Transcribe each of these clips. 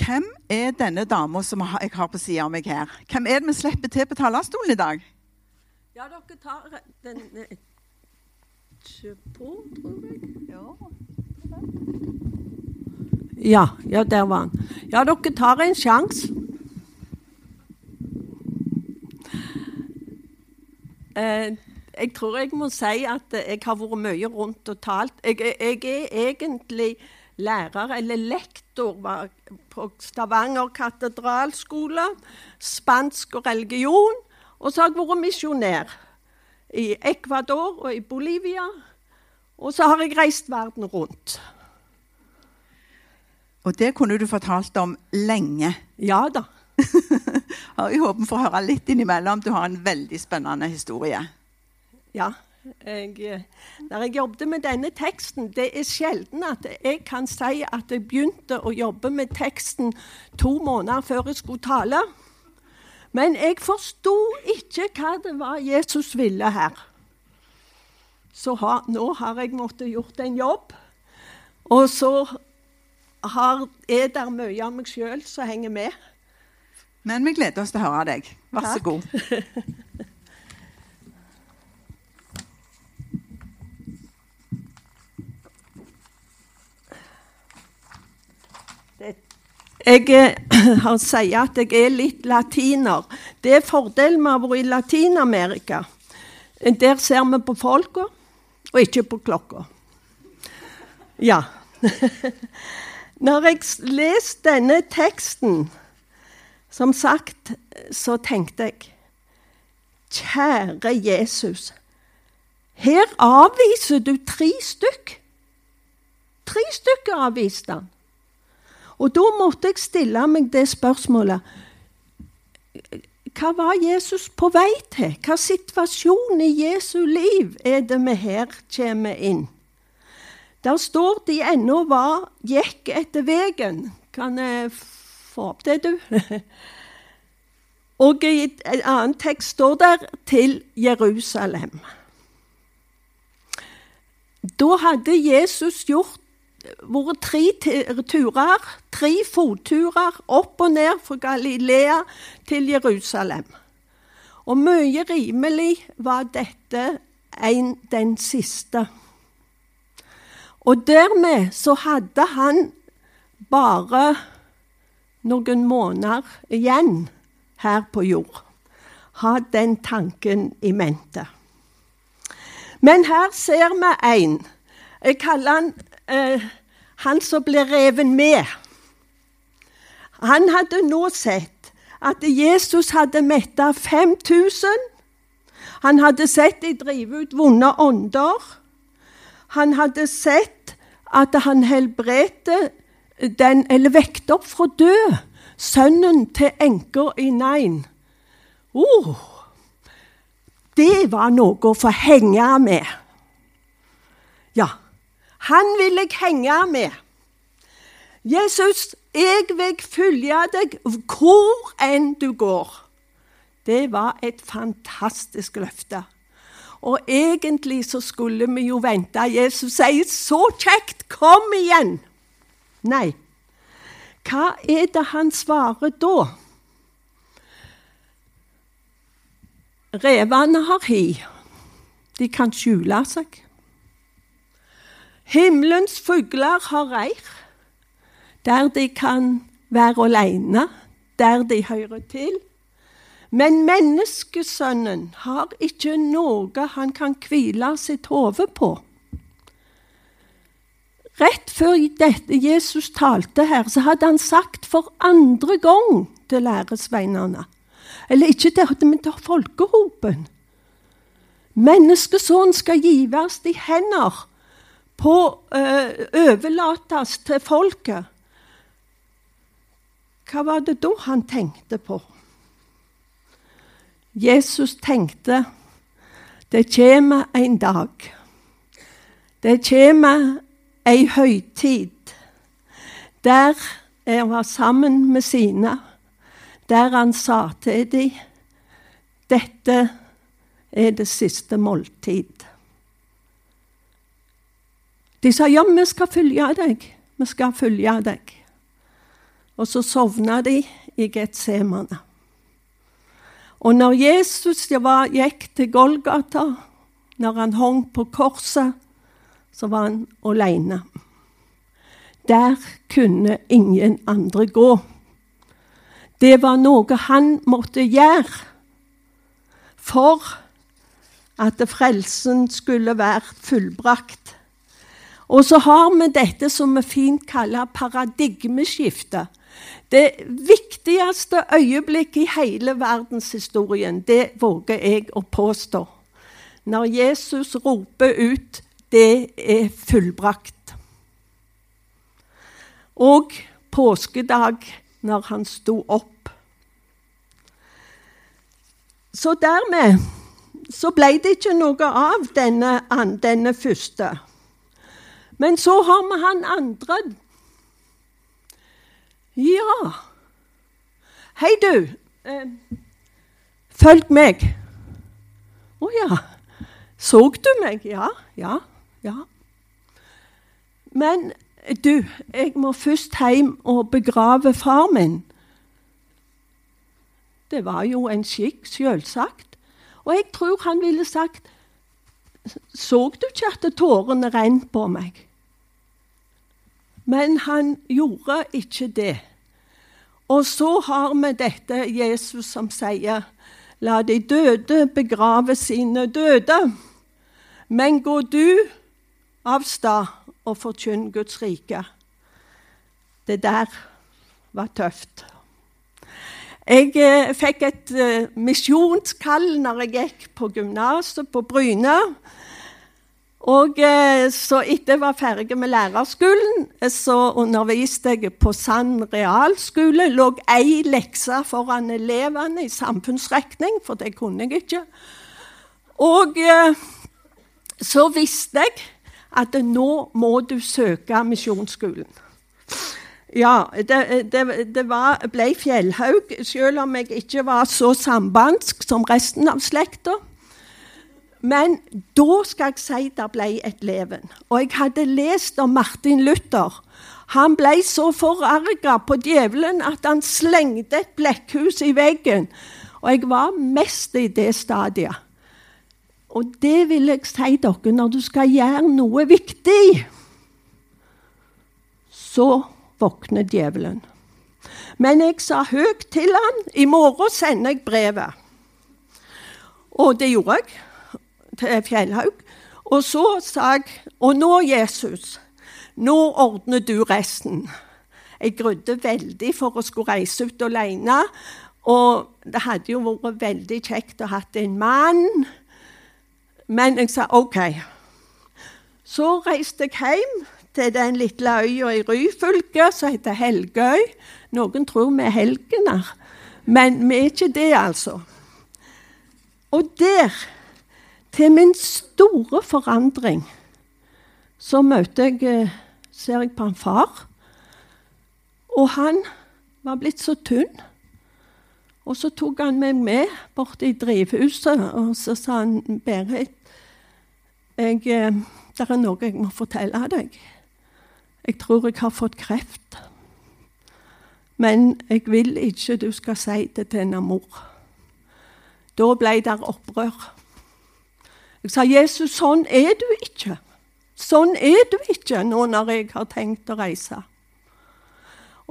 Hvem er denne dama som jeg har på sida av meg her? Hvem er det vi slipper til på talerstolen i dag? Ja, dere tar den eh, på, tror jeg. Ja, ja, der var han. Ja, dere tar en sjanse. Eh, jeg tror jeg må si at jeg har vært mye rundt og talt. Jeg, jeg er egentlig lærer, eller lektor, på Stavanger katedralskole. Spansk og religion. Og så har jeg vært misjonær i Ecuador og i Bolivia. Og så har jeg reist verden rundt. Og det kunne du fortalt om lenge. Ja da. jeg håper vi får høre litt innimellom. Du har en veldig spennende historie. Ja. Jeg, når jeg jobbet med denne teksten Det er sjelden at jeg kan si at jeg begynte å jobbe med teksten to måneder før jeg skulle tale. Men jeg forsto ikke hva det var Jesus ville her. Så ha, nå har jeg måttet gjort en jobb. Og så har, er det mye av meg sjøl som henger med. Men vi gleder oss til å høre deg. Vær så god. Jeg har sier at jeg er litt latiner. Det er fordelen med å være i Latin-Amerika. Der ser vi på folka, og ikke på klokka. Ja. Når jeg leste denne teksten som sagt, så tenkte jeg Kjære Jesus, her avviser du tre stykk. Tre stykker avviste han. Og da måtte jeg stille meg det spørsmålet Hva var Jesus på vei til? Hva situasjon i Jesu liv er det vi her kommer inn? Der står de ennå var gikk etter veien. Kan jeg få opp det, du. Og i en annen tekst står der 'til Jerusalem'. Da hadde Jesus gjort vært tre turer, tre fotturer opp og ned fra Galilea til Jerusalem. Og mye rimelig var dette en, den siste. Og dermed så hadde han bare noen måneder igjen her på jord. Ha den tanken i mente. Men her ser vi en. Jeg kaller han eh, han som ble reven med. Han hadde nå sett at Jesus hadde metta 5000. Han hadde sett de drive ut vonde ånder. Han hadde sett at han helbredte den, eller vekte opp fra død sønnen til enker i Nain. Oh, det var noe å få henge med. Ja, han vil jeg henge med. Jesus, jeg vil følge deg hvor enn du går. Det var et fantastisk løfte. Og egentlig så skulle vi jo vente. Jesus sier 'så kjekt, kom igjen'. Nei. Hva er det han svarer da? Revene har hi. De kan skjule seg. Himmelens fugler har reir, der de kan være alene, der de hører til. Men menneskesønnen har ikke noe han kan hvile sitt hode på. Rett før dette Jesus talte her, så hadde han sagt for andre gang til læresveinene Eller ikke til, men til folkehopen. Menneskesønnen skal gives i hender, på øh, overlates til folket. Hva var det da han tenkte på? Jesus tenkte det kommer en dag. Det kommer ei høytid der jeg var sammen med sine, der han sa til dem dette er det siste måltid. De sa ja, vi skal følge deg. Vi skal følge deg. Og så sovna de i Getsemane. Og når Jesus gikk til Golgata, når han hang på korset, så var han alene. Der kunne ingen andre gå. Det var noe han måtte gjøre for at frelsen skulle være fullbrakt. Og så har vi dette som vi fint kaller paradigmeskiftet. Det viktigste øyeblikket i hele verdenshistorien, det våger jeg å påstå. Når Jesus roper ut 'Det er fullbrakt'. Og påskedag, når han sto opp. Så dermed så ble det ikke noe av denne, denne første. Men så har vi han andre ja. Hei, du. Eh, følg meg. Å oh, ja. Så du meg? Ja, ja, ja. Men du, jeg må først hjem og begrave far min. Det var jo en skikk, selvsagt. Og jeg tror han ville sagt Så du ikke at tårene rant på meg? Men han gjorde ikke det. Og så har vi dette Jesus som sier La de døde begrave sine døde. Men gå du av sted og forkynn Guds rike. Det der var tøft. Jeg eh, fikk et eh, misjonskall når jeg gikk på gymnaset på Bryne. Og eh, så etter jeg var ferdig med lærerskolen, eh, så underviste jeg på Sand realskole. Lå ei lekse foran elevene i samfunnsrekning, for det kunne jeg ikke. Og eh, så visste jeg at nå må du søke misjonsskolen. Ja, det, det, det var, ble Fjellhaug, selv om jeg ikke var så sambandsk som resten av slekta. Men da skal jeg si det ble et leven. Og jeg hadde lest om Martin Luther. Han ble så forarga på djevelen at han slengte et blekkhus i veggen. Og jeg var mest i det stadiet. Og det vil jeg si dere når du skal gjøre noe viktig, så våkner djevelen. Men jeg sa høyt til han i morgen sender jeg brevet. Og det gjorde jeg til Fjellhaug. Og så sa jeg Og nå, Jesus, nå ordner du resten. Jeg grudde veldig for å skulle reise ut alene. Og det hadde jo vært veldig kjekt å ha en mann. Men jeg sa OK. Så reiste jeg hjem til den lille øya i Ryfylke som heter Helgøy. Noen tror vi er helgener, men vi er ikke det, altså. Og der til min store forandring så møter jeg eh, Ser jeg på en far. Og han var blitt så tynn. Og så tok han meg med bort i drivhuset, og så sa han Berit, jeg, eh, det er noe jeg må fortelle deg. Jeg tror jeg har fått kreft. Men jeg vil ikke du skal si det til en mor. Da ble det opprør. Jeg sa, 'Jesus, sånn er du ikke. Sånn er du ikke nå når jeg har tenkt å reise.'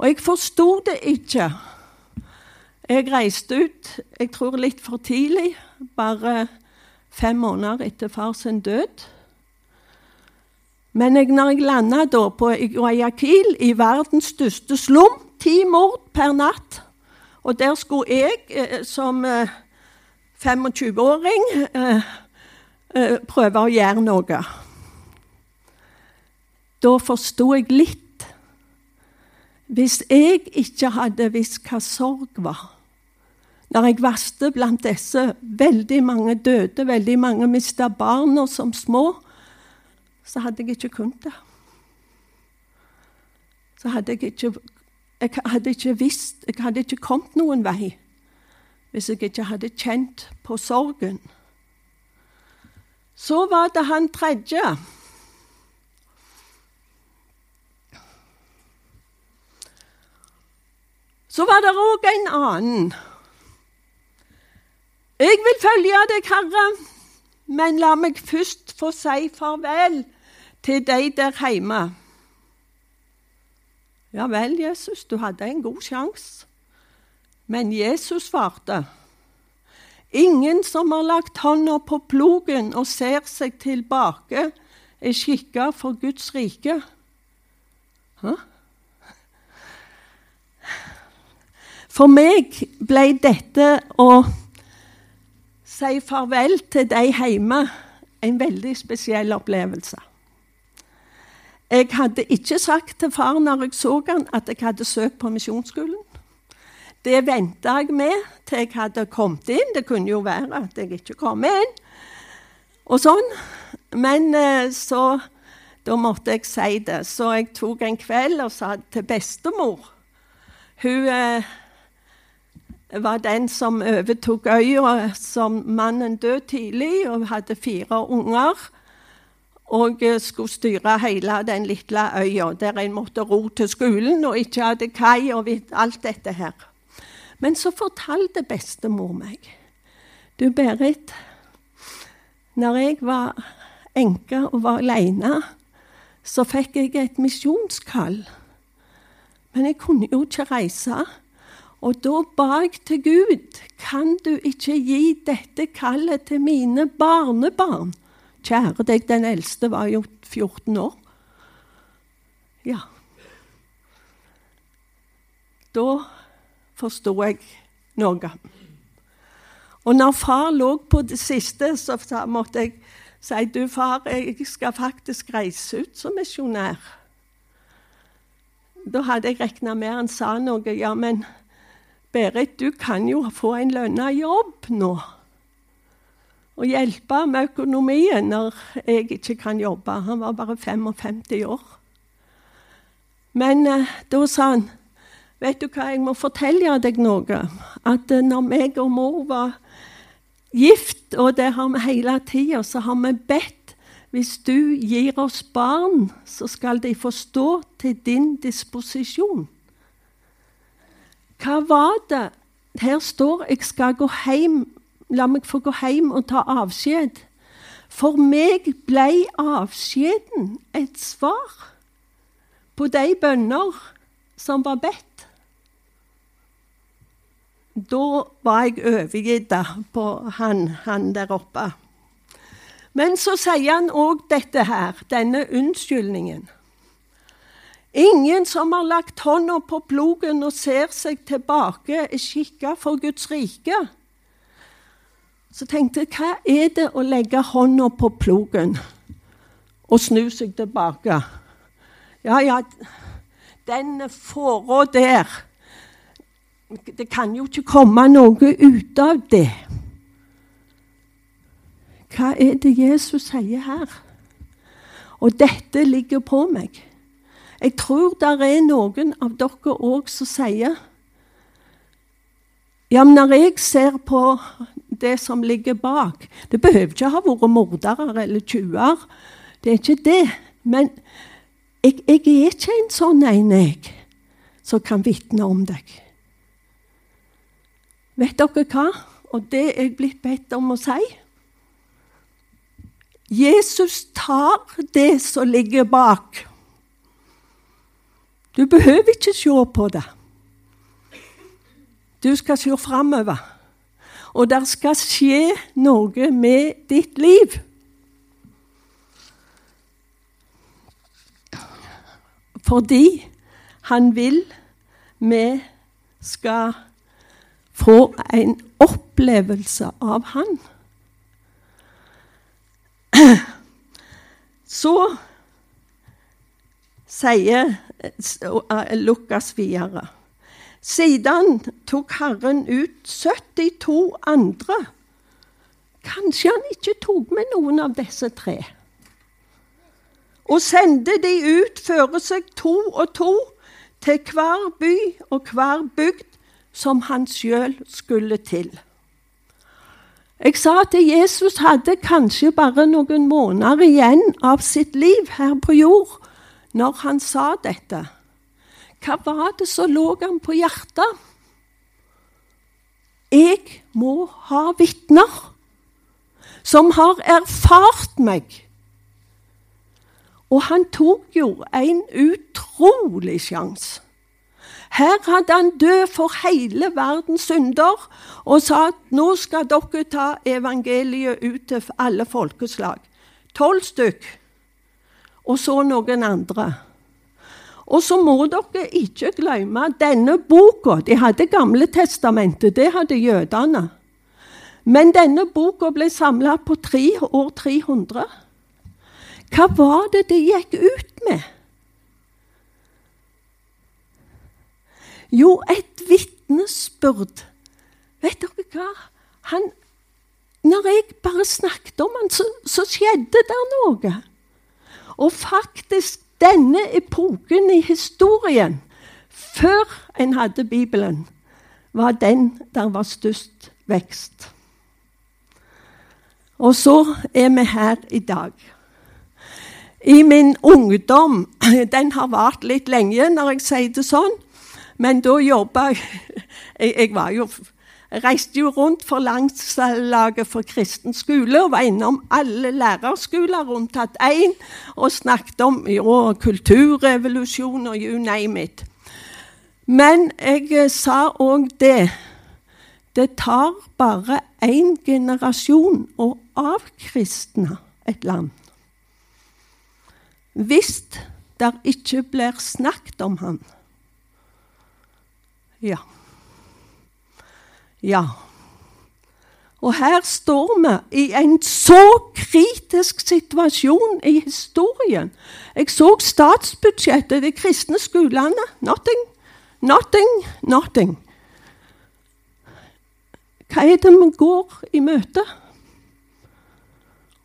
Og jeg forsto det ikke. Jeg reiste ut, jeg tror litt for tidlig, bare fem måneder etter far sin død. Men jeg, når jeg landa på Guayaquil, i verdens største slum, ti mord per natt Og der skulle jeg eh, som 25-åring eh, prøve å gjøre noe. Da forsto jeg litt. Hvis jeg ikke hadde visst hva sorg var Når jeg vaste blant disse veldig mange døde, veldig mange mista barna som små, så hadde jeg ikke kunnet det. Så hadde jeg ikke Jeg hadde ikke visst Jeg hadde ikke kommet noen vei hvis jeg ikke hadde kjent på sorgen. Så var det han tredje. Så var det òg en annen. Jeg vil følge deg, Herre, men la meg først få si farvel til deg der hjemme. Ja vel, Jesus, du hadde en god sjanse. Men Jesus svarte, ingen som har lagt hånda på plogen og ser seg tilbake, er skikka for Guds rike. Hæ? For meg ble dette å si farvel til de hjemme en veldig spesiell opplevelse. Jeg hadde ikke sagt til far når jeg så han at jeg hadde søkt på misjonsskolen. Det venta jeg med til jeg hadde kommet inn. Det kunne jo være at jeg ikke kom inn. Og sånn. Men eh, så Da måtte jeg si det. Så jeg tok en kveld og sa til bestemor Hun eh, var den som overtok øya som mannen døde tidlig, og hadde fire unger. Og eh, skulle styre hele den lille øya, der en måtte ro til skolen og ikke hadde kai og alt dette her. Men så fortalte bestemor meg Du, Berit, når jeg var enke og var aleine, så fikk jeg et misjonskall. Men jeg kunne jo ikke reise. Og da ba jeg til Gud, kan du ikke gi dette kallet til mine barnebarn? Kjære deg, den eldste var jo 14 år. Ja. Da forsto jeg noe. Og når far lå på det siste, så måtte jeg si du far, jeg skal faktisk reise ut som misjonær. Da hadde jeg regna med han sa noe. Ja, men Berit, du kan jo få en lønna jobb nå. Og hjelpe med økonomien når jeg ikke kan jobbe. Han var bare 55 år. Men eh, da sa han Vet du hva, jeg må fortelle deg noe. At eh, når meg og mor var gift, og det har vi hele tida, så har vi bedt hvis du gir oss barn, så skal de få stå til din disposisjon. Hva var det? Her står 'jeg skal gå hjem'. La meg få gå hjem og ta avskjed. For meg ble avskjeden et svar på de bønner som var bedt. Da var jeg overgitt på han, han der oppe. Men så sier han òg dette her, denne unnskyldningen. Ingen som har lagt hånda på plogen og ser seg tilbake, er skikka for Guds rike. Så tenkte jeg, hva er det å legge hånda på plogen og snu seg tilbake? Ja, ja, den fåra der Det kan jo ikke komme noe ut av det. Hva er det Jesus sier her? Og dette ligger på meg. Jeg tror det er noen av dere òg som sier Ja, men når jeg ser på det som ligger bak Det behøver ikke ha vært mordere eller tjuver. Det er ikke det. Men jeg, jeg er ikke en sånn en, jeg, som kan vitne om deg. Vet dere hva? Og det er jeg blitt bedt om å si. Jesus tar det som ligger bak, du behøver ikke se på det. Du skal se framover. Og det skal skje noe med ditt liv. Fordi han vil vi skal få en opplevelse av han. Så sier eh, Lukas videre. Siden tok Herren ut 72 andre. Kanskje han ikke tok med noen av disse tre. Og sendte de ut føre seg to og to til hver by og hver bygd som han sjøl skulle til. Jeg sa at Jesus hadde kanskje bare noen måneder igjen av sitt liv her på jord når han sa dette. hva var det som lå ham på hjertet? Jeg må ha vitner som har erfart meg. Og han tok jo en utrolig sjanse. Her hadde han død for hele verdens synder og sa at nå skal dere ta evangeliet ut til alle folkeslag. Tolv stykk. Og så noen andre. Og så må dere ikke glemme denne boka. De hadde Gamle testamentet, det hadde jødene. Men denne boka ble samla på tre år 300. Hva var det det gikk ut med? Jo, et vitnesbyrd. Vet dere hva? Han, når jeg bare snakket om han, så, så skjedde det noe. Og faktisk denne epoken i historien, før en hadde Bibelen, var den der var størst vekst. Og så er vi her i dag. I min ungdom Den har vart litt lenge når jeg sier det sånn. Men da jobba jeg Jeg var jo reiste jo rundt for Landslaget for kristen skole og var innom alle lærerskoler unntatt én og snakket om jo, kulturrevolusjon og you name it. Men jeg eh, sa òg det Det tar bare én generasjon å avkristne et land. Hvis det ikke blir snakket om han. Ja. Ja. Og her står vi i en så kritisk situasjon i historien. Jeg så statsbudsjettet, de kristne skolene. Nothing, nothing, nothing. Hva er det vi går i møte?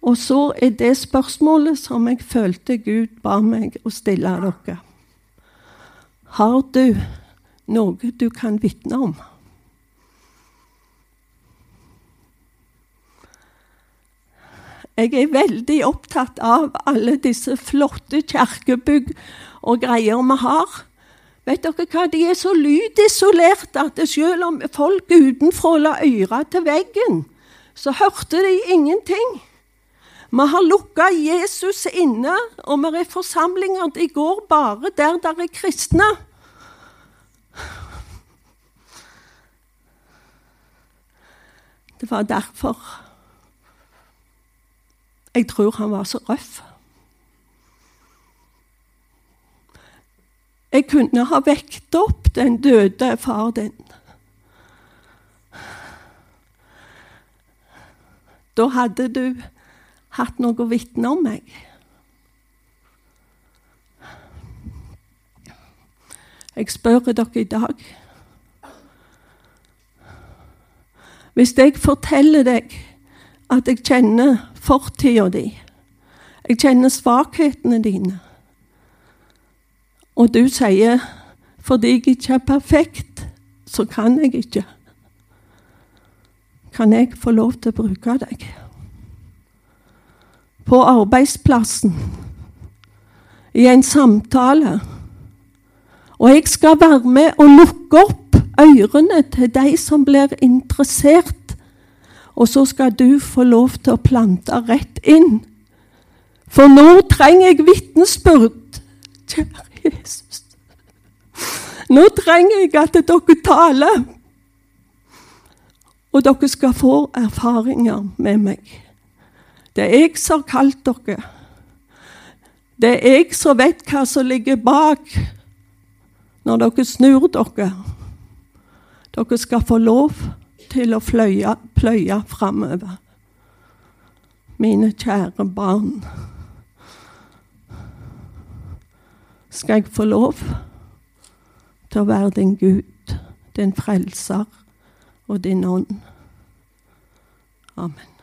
Og så er det spørsmålet som jeg følte Gud ba meg å stille dere. Har du noe du kan vitne om? Jeg er veldig opptatt av alle disse flotte kirkebygg og greier vi har. Vet dere hva? De er så lydisolerte at selv om folk utenfra la øra til veggen, så hørte de ingenting. Vi har lukka Jesus inne, og vi er forsamlinger. De går bare der der er kristne. Det var derfor jeg tror han var så røff. Jeg kunne ha vekt opp den døde far din. Da hadde du hatt noe å vitne om meg. Jeg spør dere i dag Hvis jeg forteller deg at jeg kjenner fortida di. Jeg kjenner svakhetene dine. Og du sier fordi jeg ikke er perfekt, så kan jeg ikke. Kan jeg få lov til å bruke deg? På arbeidsplassen, i en samtale. Og jeg skal være med og lukke opp ørene til de som blir interessert og så skal du få lov til å plante rett inn. For nå trenger jeg vitnesbyrd. Kjære Jesus. Nå trenger jeg at dere taler. Og dere skal få erfaringer med meg. Det er jeg som har kalt dere. Det er jeg som vet hva som ligger bak når dere snur dere. Dere skal få lov til å fløye, pløye framover. Mine kjære barn. Skal jeg få lov til å være din Gud, din frelser og din ånd? Amen.